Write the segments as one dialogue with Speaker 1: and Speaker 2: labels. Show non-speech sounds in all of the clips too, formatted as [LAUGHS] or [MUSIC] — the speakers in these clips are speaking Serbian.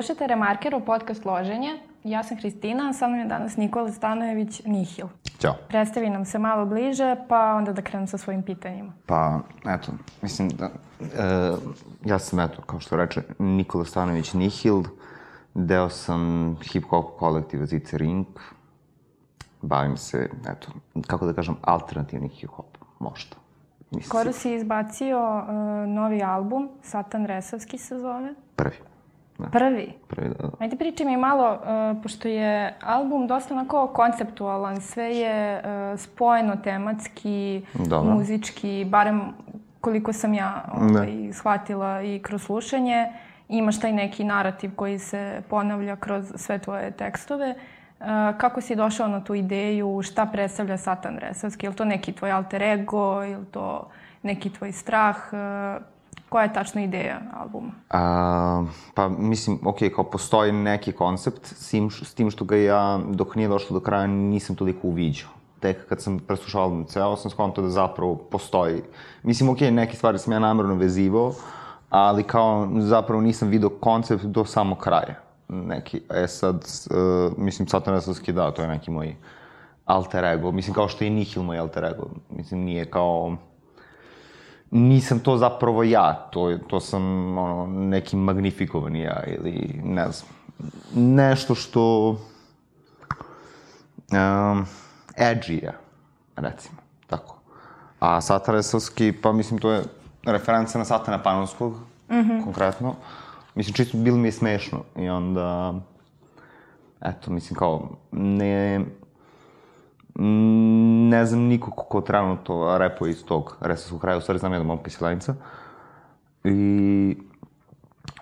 Speaker 1: Slušajte Remarkerov podcast Loženje. Ja sam Hristina, a sa mnom je danas Nikola Stanojević Nihil.
Speaker 2: Ćao.
Speaker 1: Predstavi nam se malo bliže, pa onda da krenemo sa svojim pitanjima.
Speaker 2: Pa, eto, mislim da... E, ja sam, eto, kao što reče, Nikola Stanojević Nihil. Deo sam hip-hop kolektiva Zice Ring. Bavim se, eto, kako da kažem, alternativni hip-hop, možda.
Speaker 1: Nisam Skoro si izbacio uh, novi album, Satan Resavski se zove.
Speaker 2: Prvi.
Speaker 1: Da. Prvi?
Speaker 2: Prvi, da. da.
Speaker 1: Ajde priči mi malo, uh, pošto je album dosta onako konceptualan, sve je uh, spojeno tematski, Dobro. muzički, barem koliko sam ja ovaj, shvatila i kroz slušanje, imaš taj neki narativ koji se ponavlja kroz sve tvoje tekstove. Uh, kako si došao na tu ideju, šta predstavlja Satan Resavski? Je li to neki tvoj alter ego, je li to neki tvoj strah? Uh, Koja je tačna ideja albuma?
Speaker 2: A, pa mislim, ok, kao postoji neki koncept, s tim, s tim što ga ja, dok nije došlo do kraja, nisam toliko uviđao. Tek kad sam preslušao ceo, sam skontao da zapravo postoji. Mislim, ok, neke stvari sam ja namjerno vezivao, ali kao zapravo nisam video koncept do samog kraja. Neki, e sad, uh, mislim, Satanesovski, da, to je neki moj alter ego. Mislim, kao što je Nihil moj alter ego. Mislim, nije kao nisam to zapravo ja, to, to sam ono, neki magnifikovan ja ili ne znam, nešto što um, edgy ja, recimo, tako. A Sataresovski, pa mislim to je referenca na Satana Panonskog, mm -hmm. konkretno. Mislim, čisto bilo mi je smešno i onda, eto, mislim kao, ne, ne znam nikog ko trenutno repuje iz tog resavskog kraja, u stvari znam jedan momka iz Selanica. I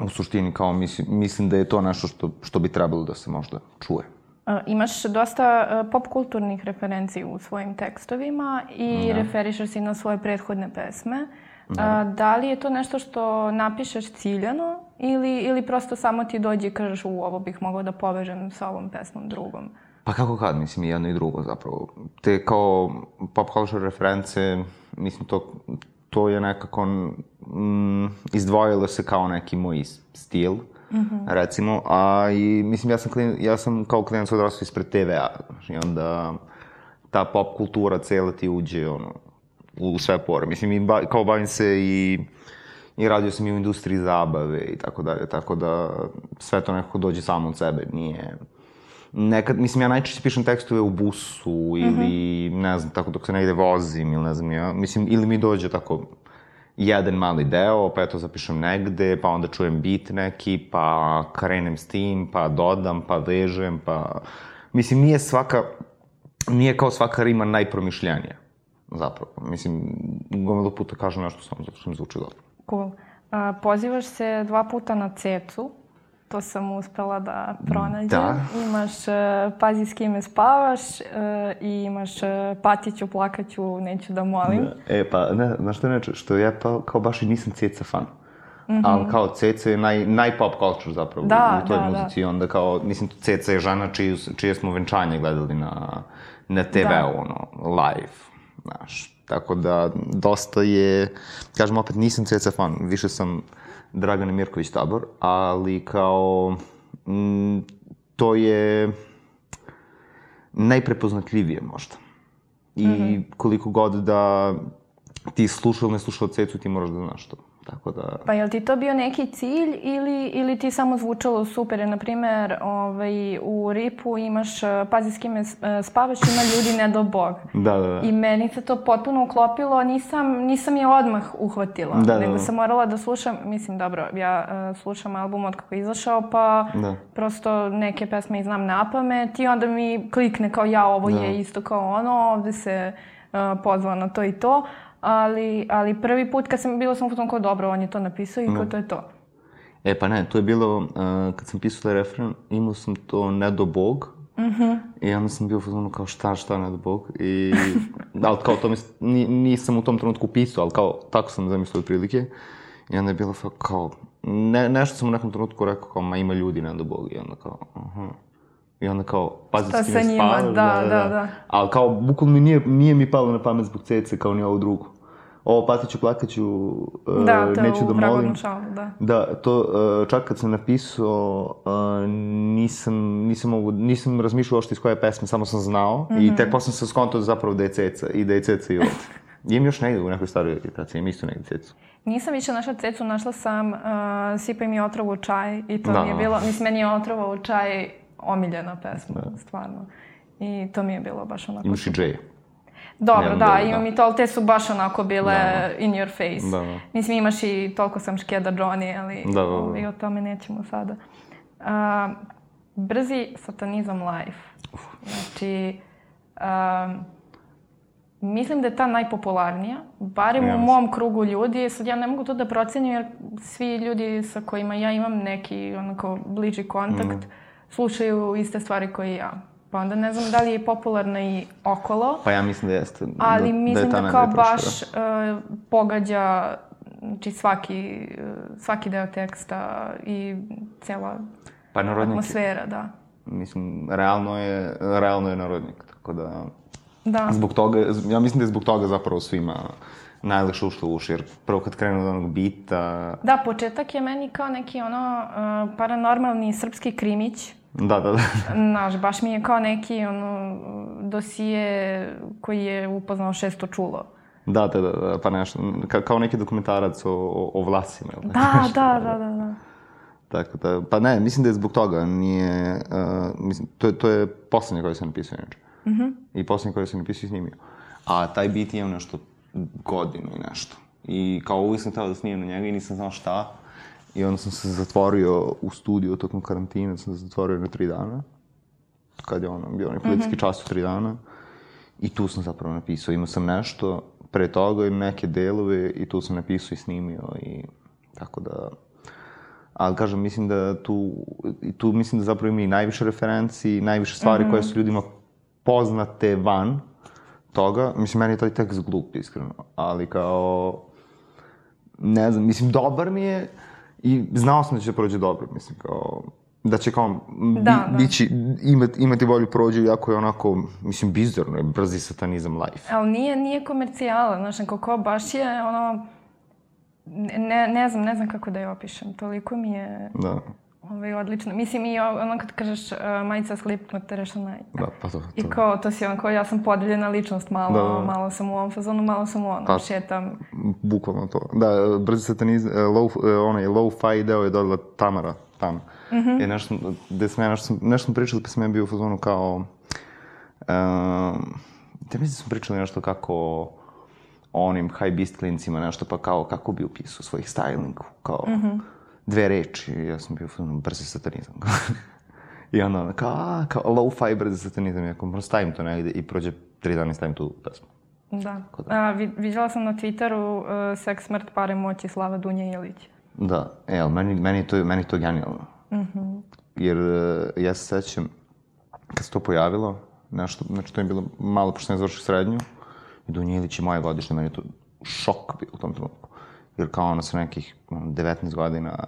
Speaker 2: u suštini kao mislim, mislim da je to nešto što, što bi trebalo da se možda čuje.
Speaker 1: Imaš dosta uh, pop kulturnih referenciji u svojim tekstovima i da. referišeš se na svoje prethodne pesme. Da. Da li je to nešto što napišeš ciljano ili, ili prosto samo ti dođe i kažeš u ovo bih mogao da povežem sa ovom pesmom drugom?
Speaker 2: Pa kako kad, mislim, i jedno i drugo zapravo. Te kao pop culture reference, mislim, to, to je nekako mm, izdvojilo se kao neki moj stil, mm -hmm. recimo, a i mislim, ja sam, klin, ja sam kao klinac odrastao ispred TV-a, znači, onda ta pop kultura cela ti uđe, ono, u sve pore. Mislim, i ba, kao bavim se i i radio sam i u industriji zabave i tako dalje, tako da sve to nekako dođe samo od sebe, nije nekad, mislim, ja najčešće pišem tekstove u busu ili, mm -hmm. ne znam, tako dok se negde vozim ili ne znam, ja, mislim, ili mi dođe tako jedan mali deo, pa eto zapišem negde, pa onda čujem bit neki, pa krenem s tim, pa dodam, pa vežem, pa... Mislim, nije svaka, nije kao svaka rima najpromišljanija, zapravo. Mislim, gomilu puta kažem nešto samo zato što mi zvuči dobro.
Speaker 1: Cool. A, pozivaš se dva puta na cecu, to sam uspela da pronađem. Da. Imaš uh, Pazi s kime spavaš uh, i imaš uh, Patiću, plakaću, neću da molim.
Speaker 2: Da. E, pa, ne, znaš što neću? Što ja pa, kao baš i nisam Ceca fan. Mm -hmm. Ali kao Ceca je naj, naj pop culture zapravo da, u toj da, muzici. Da. Onda kao, mislim, Ceca je žena čiju, čije smo venčanje gledali na, na TV-u, da. ono, live, znaš. Tako da, dosta je, kažem opet, nisam Ceca fan, više sam Dragana Mirković Tabor, ali kao m, to je najprepoznatljivije možda. I mm -hmm. koliko god da ti slušao ili ne slušao cecu, ti moraš da znaš to. Tako da...
Speaker 1: Pa je li ti to bio neki cilj ili, ili ti samo zvučalo super? Na primer, ovaj, u Ripu imaš, eh, pazi s kime eh, spavaš, ima ljudi ne do bog.
Speaker 2: Da, da, da.
Speaker 1: I meni se to potpuno uklopilo, nisam, nisam je odmah uhvatila. Da, da, nego da. sam morala da slušam, mislim, dobro, ja uh, slušam album od kako je izašao, pa da. prosto neke pesme i znam na pamet i onda mi klikne kao ja, ovo da. je isto kao ono, ovde se uh, pozvala na to i to ali, ali prvi put kad sam bila sam u tom kao dobro, on je to napisao i kao to je to.
Speaker 2: E pa ne, to je bilo, uh, kad sam pisao taj refren, imao sam to ne do bog, Mm -hmm. I onda sam bio u fazonu kao šta, šta, ne do bog. I, [LAUGHS] ali kao to mi, nisam u tom trenutku pisao, ali kao tako sam zamislio prilike. I onda je bilo kao, ne, nešto sam u nekom trenutku rekao kao, ma ima ljudi, ne do bog. I onda kao, aha. Uh -huh. I onda kao, pazi s kime spavaš.
Speaker 1: Da, da, da, da.
Speaker 2: Ali kao, bukvalno mi nije, nije mi palo na pamet zbog cece kao ni ovo drugo. ovo patiću, plakaću,
Speaker 1: uh, da, to neću da molim. Šalu, da.
Speaker 2: Da, to uh, čak kad sam napisao, uh, nisam, nisam, mogu, nisam razmišljao uopšte iz koje pesme, samo sam znao mm -hmm. i mhm. tek posle sam skontao zapravo da je ceca i da je ceca i ovde. [LAUGHS] Imam još negde u nekoj staroj editaciji, imam isto negde cecu.
Speaker 1: Nisam više našla cecu, našla sam uh, Sipaj mi otrovu u čaj i to da. mi je bilo, mislim, meni je otrova u čaj omiljena pesma, da. stvarno. I to mi je bilo baš onako...
Speaker 2: Imaš i Jay.
Speaker 1: Dobro, Nemam da, da, imam da. i to, ali te su baš onako bile da, da. in your face. Da, da. Mislim, imaš i toliko sam škeda Johnny, ali da, da, da. Ovaj, o tome nećemo sada. Uh, brzi satanizam live. Znači, uh, Mislim da je ta najpopularnija, barem ja, u mom krugu ljudi. Sad ja ne mogu to da procenim jer svi ljudi sa kojima ja imam neki onako bliži kontakt mm. Slušaju iste stvari koje ja. Pa onda ne znam da li je popularna i okolo.
Speaker 2: Pa ja mislim da jeste. Da,
Speaker 1: ali da, mislim da, da kao baš uh, pogađa znači svaki, uh, svaki deo teksta i cela pa, atmosfera, da.
Speaker 2: Mislim, realno je, realno je narodnik, tako da Da. Zbog toga, ja mislim da je zbog toga zapravo svima najlakše ušlo u uši, jer prvo kad krenu od onog bita...
Speaker 1: Da, početak je meni kao neki ono uh, paranormalni srpski krimić.
Speaker 2: Da, da, da.
Speaker 1: Znaš, baš mi je kao neki ono dosije koji je upoznao šesto čulo.
Speaker 2: Da, da, da, da pa nešto, ka, kao neki dokumentarac o, o, o vlasima.
Speaker 1: Ili da, da, da, da, da.
Speaker 2: Tako da, pa ne, mislim da je zbog toga, nije, uh, mislim, to je, to je poslednje koje sam napisao inače. Mm -hmm. I posljednji koji sam napisao i snimio. A taj bit imam nešto godinu i nešto. I kao uvijek sam teo da snimim na njega i nisam znao šta. I onda sam se zatvorio u studiju tokom karantina, sam se zatvorio na tri dana. Kad je ono, bio onaj policijski mm -hmm. čas u tri dana. I tu sam zapravo napisao. Imao sam nešto pre toga i neke delove i tu sam napisao i snimio i tako da... Ali kažem, mislim da tu, tu mislim da zapravo ima i najviše referenci, najviše stvari mm -hmm. koje su ljudima poznate van toga. Mislim, meni je taj tekst glup, iskreno. Ali kao, ne znam, mislim, dobar mi je i znao sam da će prođe dobro, mislim, kao, da će kao bi, da, da. bići, imati, imati bolju prođu, jako je onako, mislim, bizarno je brzi satanizam life.
Speaker 1: Ali nije, nije komercijala, znaš, neko ko baš je, ono, ne, ne znam, ne znam kako da je opišem, toliko mi je...
Speaker 2: Da.
Speaker 1: Ovaj, odlično. Mislim i ono kad kažeš uh, majica Slipknot, naj.
Speaker 2: Da, pa to, to.
Speaker 1: I kao, to si on kao, ja sam podeljena ličnost, malo, da, da. malo sam u ovom fazonu, malo sam u onom, pa, šetam.
Speaker 2: Bukvalno to. Da, brzi satanizam, uh, low, uh, onaj low-fi deo je dodala Tamara, tam. Mm -hmm. I nešto, gde sam ja, nešto, nešto sam pričali pa sam ja bio u fazonu kao, uh, ja mislim da sam pričali nešto kako onim high beast klincima nešto, pa kao, kako bi upisao svojih styling, kao, mm -hmm dve reči, ja sam bio brzi satanizam. [LAUGHS] I onda, kao, a, kao low-fi brzi satanizam, ja kao, stavim to negde i prođe tri dana i stavim tu pesmu.
Speaker 1: Da. da. A, vidjela sam na Twitteru uh, Seks, smrt, pare, moći, Slava Dunja Ilić.
Speaker 2: Da, e, ali meni, meni, to, meni to genijalno. Mm -hmm. Jer uh, ja se sećam, kad se to pojavilo, nešto, znači to je bilo malo pošto sam završio srednju, i Dunja Ilić je moja godišnja, meni je to šok bio u tom trenutku jer kao ona sa nekih 19 godina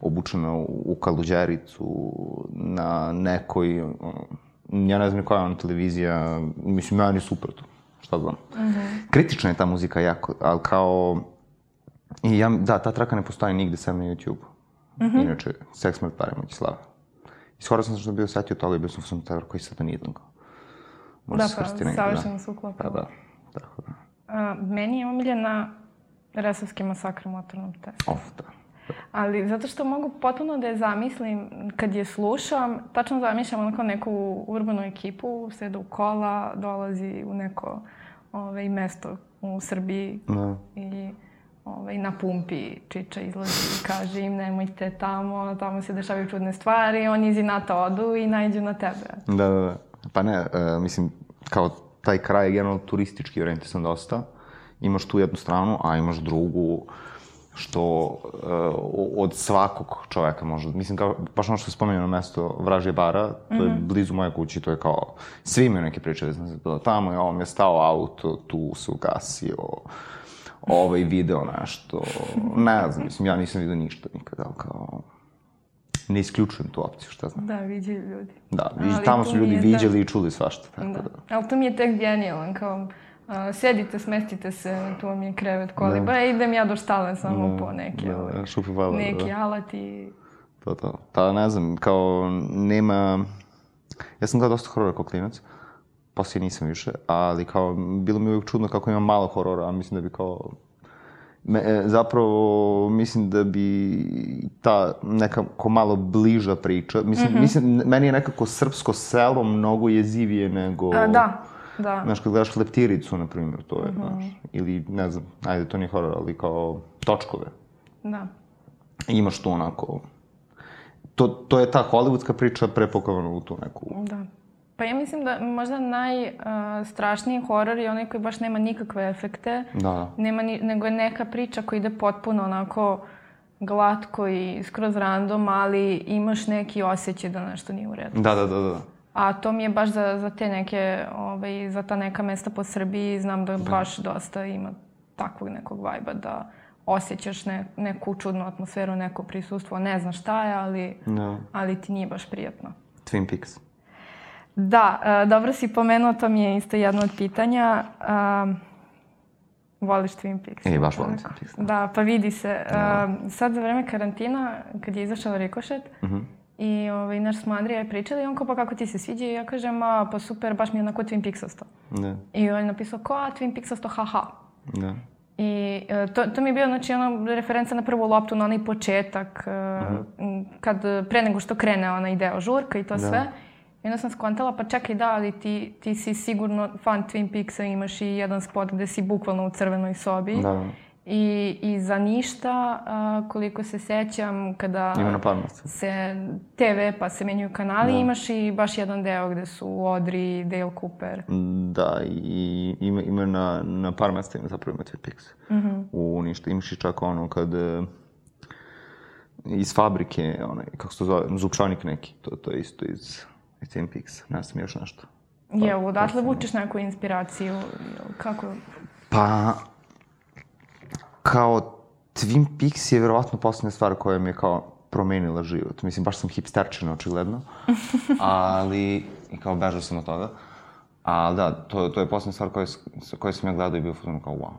Speaker 2: obučena u, u kaluđericu na nekoj, ja ne znam koja je ona televizija, mislim, meni super to, šta znam. Mm -hmm. Kritična je ta muzika jako, ali kao, i ja, da, ta traka ne postoji nigde sem na YouTube. Mm -hmm. Inače, Sex, Smrt, Pare, Moći, Slava. I skoro sam što bio setio toga i bio sam sam taj koji satanizam kao.
Speaker 1: Možda da, pa, savršeno da. su uklopilo.
Speaker 2: Da, da, tako da.
Speaker 1: A, meni je omiljena Resavski masakr u motornom testu.
Speaker 2: Of, da.
Speaker 1: Ali zato što mogu potpuno da je zamislim, kad je slušam, tačno zamišljam onako neku urbanu ekipu, seda u kola, dolazi u neko ovaj, mesto u Srbiji da. i ovaj, na pumpi Čiča izlazi i kaže im nemojte tamo, tamo se dešavaju čudne stvari, oni iz inata odu i najđu na tebe.
Speaker 2: Da, da, da. Pa ne, uh, mislim, kao taj kraj je generalno turistički orijentisan dosta imaš tu jednu stranu, a imaš drugu što uh, od svakog čoveka može, mislim kao, baš ono što je spomenuo mesto Vražje bara, to mm -hmm. je mhm. blizu moje kući, to je kao, svi imaju neke priče vezane za to, tamo je ovom je stao auto, tu se ugasio, ovaj video nešto, ne znam, mislim, ja nisam vidio ništa nikada, kao, ne isključujem tu opciju, šta znam.
Speaker 1: Da, viđaju ljudi.
Speaker 2: Da, viđi, tamo su ljudi viđali da... i čuli svašta, tako da. da.
Speaker 1: Ali to mi je tek genijalan, kao, A, sedite, smestite se, tu vam je krevet koliba, da. idem ja do štale samo da, po neke, da, ovaj, vala, neki da. alat i...
Speaker 2: To, to. Pa ne znam, kao nema... Ja sam gledao dosta horora kao klinac, poslije nisam više, ali kao, bilo mi uvijek čudno kako ima malo horora, a mislim da bi kao Me, e, zapravo mislim da bi ta nekako malo bliža priča, mislim, mm -hmm. mislim meni je nekako srpsko selo mnogo jezivije nego...
Speaker 1: A, da, da.
Speaker 2: Znaš, kad gledaš leptiricu, na primjer, to je, mm -hmm. znaš, ili, ne znam, ajde, to nije horor, ali kao točkove.
Speaker 1: Da.
Speaker 2: Imaš tu onako... To, to je ta hollywoodska priča prepokovana u tu neku...
Speaker 1: Da. Pa ja mislim da možda najstrašniji uh, horor je onaj koji baš nema nikakve efekte.
Speaker 2: Da.
Speaker 1: Nema ni, nego je neka priča koja ide potpuno onako glatko i skroz random, ali imaš neki osjećaj da nešto nije u redu.
Speaker 2: Da, da, da, da.
Speaker 1: A to mi je baš za, za te neke, ovaj, za ta neka mesta po Srbiji, znam da, da. baš dosta ima takvog nekog vajba da osjećaš ne, neku čudnu atmosferu, neko prisustvo, ne znaš šta je, ali, da. ali ti nije baš prijatno.
Speaker 2: Twin Peaks.
Speaker 1: Da, uh, dobro si pomenuo, to mi je isto jedno od pitanja. Uh, voliš Twin Peaks?
Speaker 2: E, baš volim Twin Peaks.
Speaker 1: Da. da, pa vidi se. Uh, sad za vreme karantina, kad je izašao Rikošet, uh mhm. -huh. I ovaj, naš smo Andrija pričali i on kao pa kako ti se sviđa i ja kažem a pa super baš mi je onako Twin Peaksasto. Da. I on je napisao ko a Twin Peaksasto haha. Da. I uh, to, to mi je bio znači ono referenca na prvu loptu na onaj početak -huh. kad pre nego što krene onaj deo žurka i to da. sve. I onda sam skontala, pa čekaj da, ali ti, ti si sigurno fan Twin Peaksa, imaš i jedan spot gde si bukvalno u crvenoj sobi. Da. I, I za ništa, a, koliko se sećam, kada
Speaker 2: Ima na
Speaker 1: se TV pa se menjaju kanali, da. imaš i baš jedan deo gde su Audrey, Dale Cooper.
Speaker 2: Da, i ima, ima na, na par mesta ima zapravo ima Twin Peaks. Mm -hmm. U ništa, imaš i čak ono kad e, iz fabrike, onaj, kako se to zove, zupčanik neki, to, to je isto iz i Twin Peaks, ne znam još nešto.
Speaker 1: Pa, Jel, odatle vučeš neku inspiraciju? Kako?
Speaker 2: Pa, kao Twin Peaks je verovatno poslednja stvar koja mi je kao promenila život. Mislim, baš sam hipsterčina, očigledno. [LAUGHS] ali, i kao bežao sam od toga. Ali da, to, to je poslednja stvar koju, koju sam ja gledao i bio fuzon kao wow.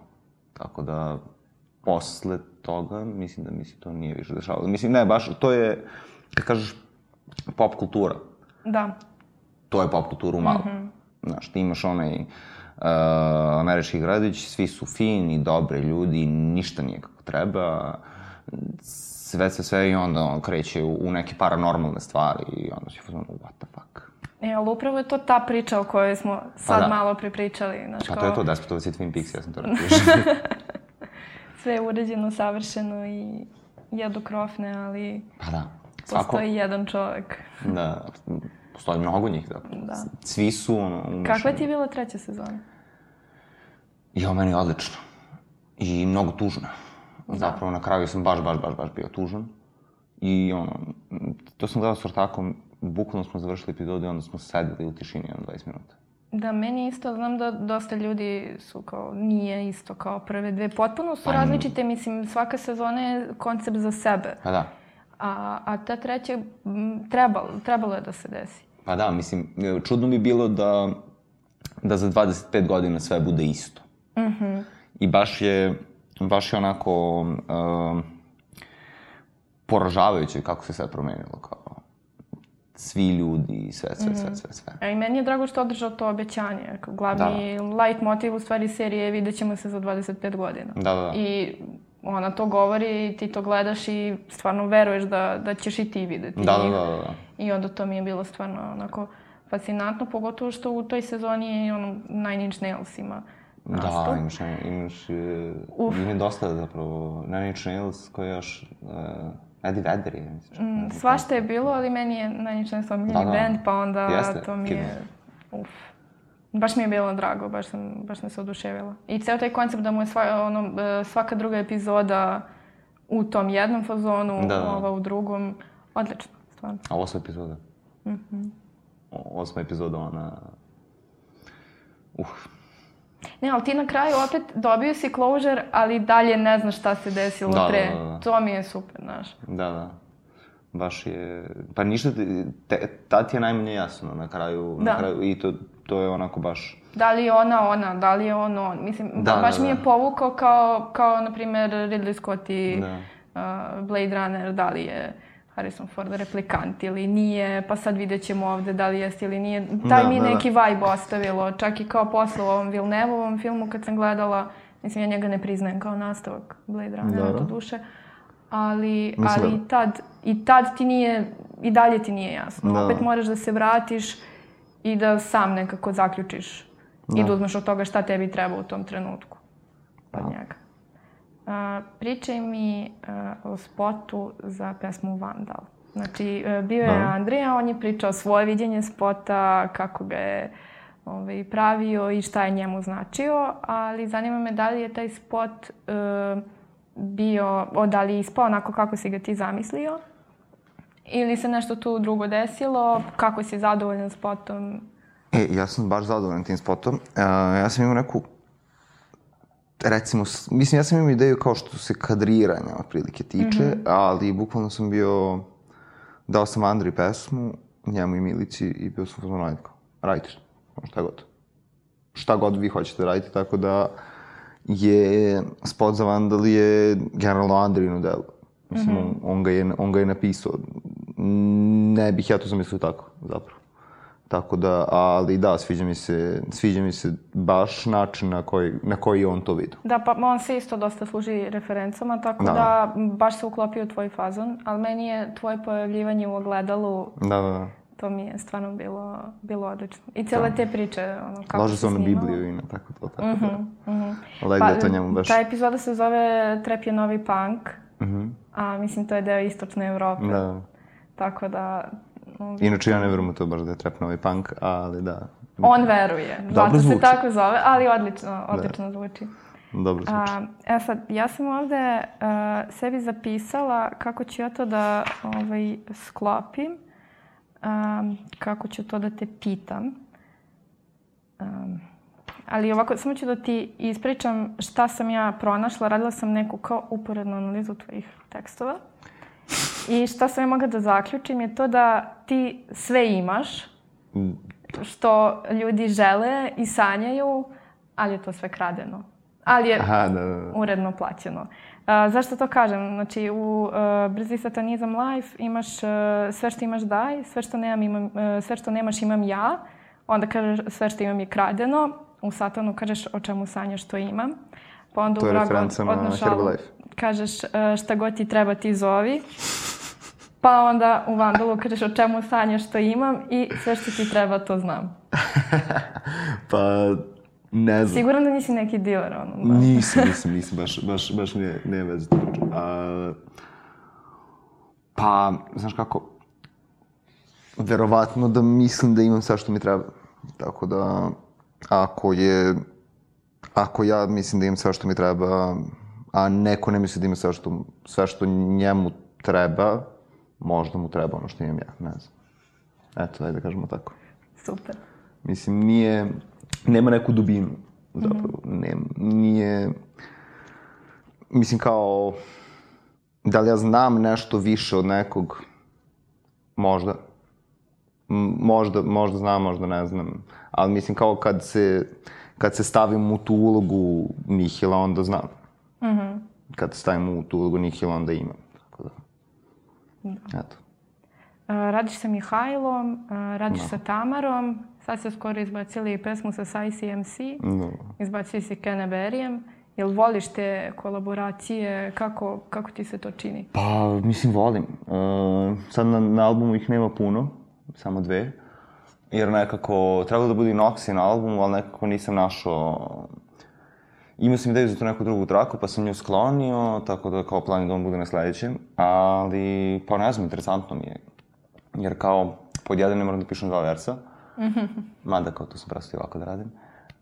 Speaker 2: Tako da, posle toga, mislim da mi se to nije više dešavalo. Mislim, ne, baš, to je, kad kažeš, pop kultura.
Speaker 1: Da.
Speaker 2: To je pop kultura malo. Mm -hmm. Znaš, ti imaš onaj uh, američki gradić, svi su fini, dobre ljudi, ništa nije kako treba, sve, sve, sve i onda on kreće u, u neke paranormalne stvari i onda si fuzon, what the fuck.
Speaker 1: E, ali upravo je to ta priča o kojoj smo sad pa da. malo pripričali. Znaš,
Speaker 2: pa to je to, Despotovac i Twin Peaks, ja sam to [LAUGHS] napišao.
Speaker 1: sve je uređeno, savršeno i jedu krofne, ali...
Speaker 2: Pa da.
Speaker 1: Svako... Postoji jedan čovek.
Speaker 2: Da, postoji mnogo njih, da. da. Svi su, ono, umešani.
Speaker 1: Kakva ti je bila treća sezona?
Speaker 2: Jo, meni je odlično. I mnogo tužna. Da. Zapravo, na kraju sam baš, baš, baš, baš bio tužan. I, ono, to sam gledao s ortakom, bukvalno smo završili epizodu i onda smo sedeli u tišini, jedno 20 minuta.
Speaker 1: Da, meni isto, znam da dosta ljudi su kao, nije isto kao prve dve. Potpuno su pa, različite, mislim, svaka sezona je koncept za sebe.
Speaker 2: Pa da.
Speaker 1: A, a ta treća, trebalo, trebalo je da se desi.
Speaker 2: Pa da, mislim, čudno bi bilo da, da za 25 godina sve bude isto. Mm -hmm. I baš je, baš je onako uh, poražavajuće kako se sve promenilo. Kao, svi ljudi, sve, sve, mm -hmm. sve, sve, sve.
Speaker 1: A i meni je drago što održao to obećanje. Glavni da. light motiv u stvari serije je vidjet ćemo se za 25 godina.
Speaker 2: Da, da, da.
Speaker 1: I ona to govori i ti to gledaš i stvarno veruješ da, da ćeš i ti videti
Speaker 2: da, da, da, da.
Speaker 1: I onda to mi je bilo stvarno onako fascinantno, pogotovo što u toj sezoni je ono Nine Inch Nails ima
Speaker 2: nastup. Da, imaš, imaš Uf. ima dosta zapravo Nine Inch Nails koji još uh, Eddie Vedder je.
Speaker 1: Mm, svašta je bilo, ali meni je Nine Inch Nails omiljeni da, da. band, pa onda Jeste, to mi je... Uf. Baš mi je bilo drago, baš sam, baš sam se oduševila. I ceo taj koncept da mu je sva, ono, e, svaka druga epizoda u tom jednom fazonu, da, da. ova u drugom. Odlično, stvarno.
Speaker 2: A osma epizoda? Mhm. -hmm. Osma epizoda, ona... Uh.
Speaker 1: Ne, ali ti na kraju opet dobio si closure, ali dalje ne znaš šta se desilo
Speaker 2: da,
Speaker 1: pre.
Speaker 2: Da, da, da.
Speaker 1: To mi je super, znaš.
Speaker 2: Da, da. Baš je, pa ništa, te, tad ti je najmanje jasno na kraju, da. na kraju i to, to je onako baš...
Speaker 1: Da li je ona ona, da li je on on, mislim, da, baš da, mi je da. povukao kao, kao na primjer, Ridley Scott i da. uh, Blade Runner, da li je Harrison Ford replikant ili nije, pa sad vidjet ćemo ovde da li jeste ili nije. Taj da, mi da, neki da. vibe ostavilo, čak i kao posle u ovom Vilnevovom filmu kad sam gledala, mislim ja njega ne priznajem kao nastavak Blade Runnera, da. to duše, ali, ali i, tad, i tad ti nije, i dalje ti nije jasno. Da. Opet moraš da se vratiš i da sam nekako zaključiš da. i da uzmeš od toga šta tebi treba u tom trenutku. Pa da. njega. Uh, pričaj mi uh, o spotu za pesmu Vandal. Znači, uh, bio je da. Andrija, on je pričao svoje viđenje spota, kako ga je ovaj, pravio i šta je njemu značio, ali zanima me da li je taj spot uh, bio, da li ispao onako kako si ga ti zamislio ili se nešto tu drugo desilo, kako si zadovoljan spotom?
Speaker 2: E, ja sam baš zadovoljan tim spotom. Uh, ja sam imao neku recimo, mislim, ja sam imao ideju kao što se kadriranja otprilike tiče, mm -hmm. ali bukvalno sam bio, dao sam Andri pesmu, njemu i Milici i bio sam fazon raditi kao, radite šta god. Šta god vi hoćete radite, tako da je spot za Vandal je generalno Andrinu delo. Mislim, mm -hmm. on, ga je, on ga je napisao. Ne bih ja to zamislio tako, zapravo. Tako da, ali da, sviđa mi se, sviđa mi se baš način na koji, na koji on to vidio.
Speaker 1: Da, pa on se isto dosta služi referencama, tako da, da baš se uklopio u tvoj fazon, ali meni je tvoje pojavljivanje u ogledalu
Speaker 2: da, da, da.
Speaker 1: To mi je stvarno bilo, bilo odlično. I cijele da. te priče, ono, kako
Speaker 2: Lože se on na Bibliju i na tako to, tako uh -huh, da. Uh -huh. Legde pa, to njemu baš.
Speaker 1: Ta epizoda se zove Trep je novi punk, uh -huh. a mislim to je deo istočne Evrope. Da. Tako da
Speaker 2: Inače, ja ne verujem u to baš da je trap novi punk, ali da.
Speaker 1: On veruje. Dobro Zato zvuči. se tako zove, ali odlično, da. odlično da. zvuči.
Speaker 2: Dobro zvuči. A,
Speaker 1: e sad, ja sam ovde uh, sebi zapisala kako ću ja to da ovaj, sklopim, um, kako ću to da te pitam. Um, ali ovako, samo ću da ti ispričam šta sam ja pronašla. Radila sam neku kao uporednu analizu tvojih tekstova. I šta sam ja mogla da zaključim je to da ti sve imaš, što ljudi žele i sanjaju, ali je to sve kradeno. Ali je Aha, da, da, da. uredno plaćeno. Uh, zašto to kažem? Znači, u uh, Brzi satanizam life imaš uh, sve što imaš daj, sve što, nemam, imam, uh, sve što nemaš imam ja, onda kažeš sve što imam je kradeno, u satanu kažeš o čemu sanjaš to imam.
Speaker 2: Pa onda to referenca na Herbalife.
Speaker 1: Kažeš uh, šta god ti treba ti zovi. Pa onda u Vandalu kažeš o čemu sanjaš što imam i sve što ti treba to znam. [LAUGHS]
Speaker 2: pa ne znam.
Speaker 1: Siguran da nisi neki dealer, ono.
Speaker 2: Da. Nisam, nisam, nisam, baš, baš, baš nije, nije veze to A, pa, znaš kako, verovatno da mislim da imam sve što mi treba. Tako da, ako je, ako ja mislim da imam sve što mi treba, a neko ne misli da ima sve što, sve što njemu treba, možda mu treba ono što imam ja, ne znam. Eto, ajde da kažemo tako.
Speaker 1: Super.
Speaker 2: Mislim, nije, nema neku dubinu, zapravo, mm -hmm. nema, nije, mislim kao, da li ja znam nešto više od nekog, možda, možda, možda znam, možda ne znam, ali mislim kao kad se, kad se stavim u tu ulogu Nihila, onda znam. Mm -hmm. Kad stavim u tu ulogu Nihila, onda imam. Da. Eto.
Speaker 1: Radiš sa Mihajlom, radiš da. sa Tamarom, sad ste skoro izbacili pesmu sa ICMC, da. izbacili si Keneberijem. Jel voliš te kolaboracije? Kako, kako ti se to čini?
Speaker 2: Pa, mislim, volim. Uh, sad na, na albumu ih nema puno, samo dve. Jer nekako, trebalo da bude Noxy na albumu, ali nekako nisam našao Imao sam ideju za tu neku drugu traku, pa sam nju sklonio, tako da kao plan da on bude na sledećem. Ali, pa ne znam, interesantno mi je. Jer kao, pod jedan ne moram da pišem dva versa. [LAUGHS] Mada kao to sam prosto i ovako da radim.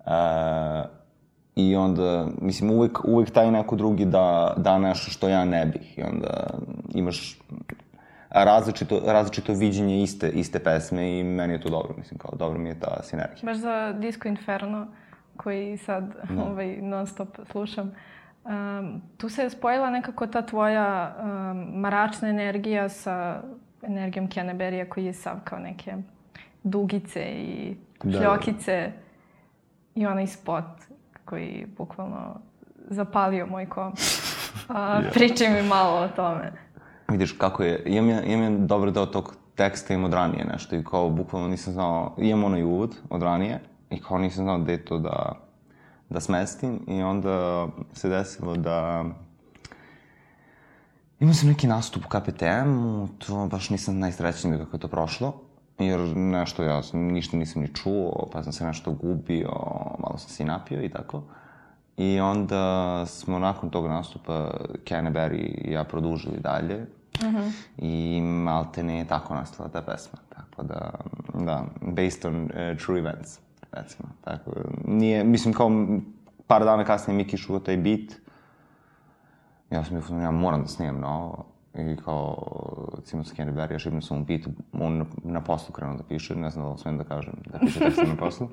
Speaker 2: E, I onda, mislim, uvek, uvek taj neko drugi da, da nešto što ja ne bih. I onda imaš različito, različito viđenje iste, iste pesme i meni je to dobro, mislim, kao dobro mi je ta sinergija.
Speaker 1: Baš za Disco Inferno koji sad no. [LAUGHS] ovaj, non stop slušam, um, tu se je spojila nekako ta tvoja um, maračna energija sa energijom Keneberija koji je sav kao neke dugice i da, šljokice da. i onaj spot koji bukvalno zapalio moj kom. A, [LAUGHS] yeah. Pričaj mi malo o tome.
Speaker 2: Vidiš kako je, imam ja, imam ja dobar deo tog teksta im od ranije nešto i kao bukvalno nisam znao, imam onaj uvod od ranije i kao nisam znao gde to da, da smestim i onda se desilo da imao sam neki nastup u KPTM-u, to baš nisam najsrećniji kako je to prošlo, jer nešto ja ništa nisam ni čuo, pa sam se nešto gubio, malo sam se i napio i tako. I onda smo nakon tog nastupa Canterbury i ja produžili dalje. Uh mhm. -huh. I malte ne je tako nastala ta pesma. Tako da, da, based on uh, true events, recimo. Tako, nije, mislim, kao par dana kasnije Miki šuo taj beat. Ja sam bio, ja moram da snimam novo. I kao, sa Canterbury, ja šipnu sam mu beat, on na poslu krenuo da piše, ne znam da li smijem da kažem, da piše tekst na poslu.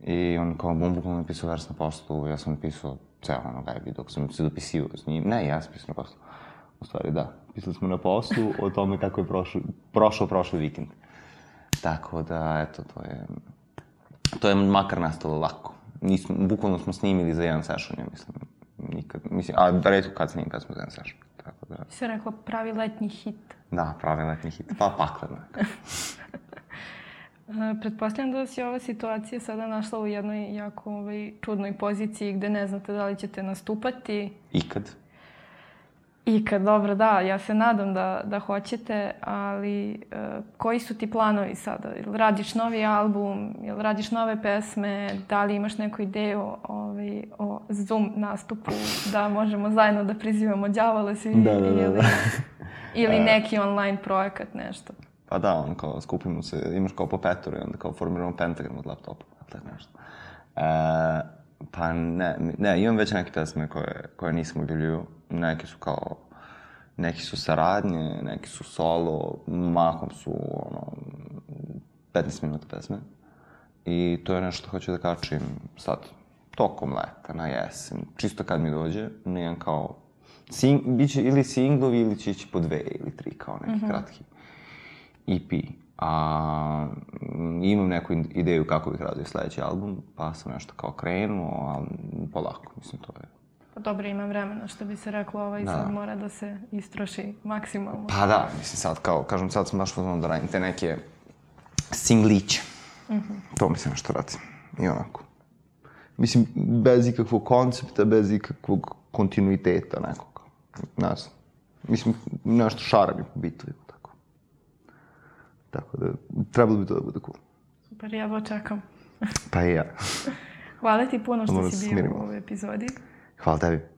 Speaker 2: I on kao bum bukvalno napisao vers na poslu, ja sam napisao ceo ono gajbi dok sam se dopisivao s njim. Ne, ja sam pisao na poslu. U stvari, da. Pisali smo na poslu o tome kako je prošlo, prošao prošli vikend. Tako da, eto, to je... To je makar nastalo lako. Nismo, bukvalno smo snimili za jedan session, ja mislim. Nikad, mislim, a redko kad snimim kad smo session. Tako da...
Speaker 1: Se rekla pravi letnji hit.
Speaker 2: Da, pravi letnji hit. Pa pakleno. [LAUGHS]
Speaker 1: Pretpostavljam da vas je ova situacija sada našla u jednoj jako ovaj, čudnoj poziciji gde ne znate da li ćete nastupati.
Speaker 2: Ikad.
Speaker 1: Ikad, dobro, da, ja se nadam da, da hoćete, ali uh, koji su ti planovi sada? Jel radiš novi album, jel radiš nove pesme, da li imaš neku ideju ovaj, o Zoom nastupu, da možemo zajedno da prizivamo đavole svi
Speaker 2: da, da, da,
Speaker 1: ili,
Speaker 2: da.
Speaker 1: ili [LAUGHS] neki online projekat, nešto?
Speaker 2: Pa da, on kao skupimo se, imaš kao po petoru i onda kao formiramo pentagram od laptopa, tako nešto. E, pa ne, ne, imam već neke pesme koje, koje nisam objavljuju. Neke su kao, neki su saradnje, neki su solo, mahom su ono, 15 minuta pesme. I to je nešto što hoću da kačim sad, tokom leta, na jesen, čisto kad mi dođe, nijem kao, sing, biće ili singlovi ili će ići po dve ili tri kao neki mm -hmm. kratki. EP. A, imam neku ideju kako bih radio sledeći album, pa sam nešto kao krenuo, ali polako, mislim, to je...
Speaker 1: Pa dobro, ima vremena, što bi se reklo, ovaj da. sad mora da se istroši maksimalno.
Speaker 2: Pa da, mislim, sad kao, kažem, sad sam baš pozvano da radim te neke singliće. Mm -hmm. To mi se nešto radi. I onako. Mislim, bez ikakvog koncepta, bez ikakvog kontinuiteta nekog. Ne znam. Mislim, nešto šara mi po bitu. Tako da, trebalo bi to da bude cool.
Speaker 1: Super, ja ovo čekam.
Speaker 2: pa i ja. [LAUGHS]
Speaker 1: Hvala ti puno što si bio u ovoj epizodi.
Speaker 2: Hvala tebi.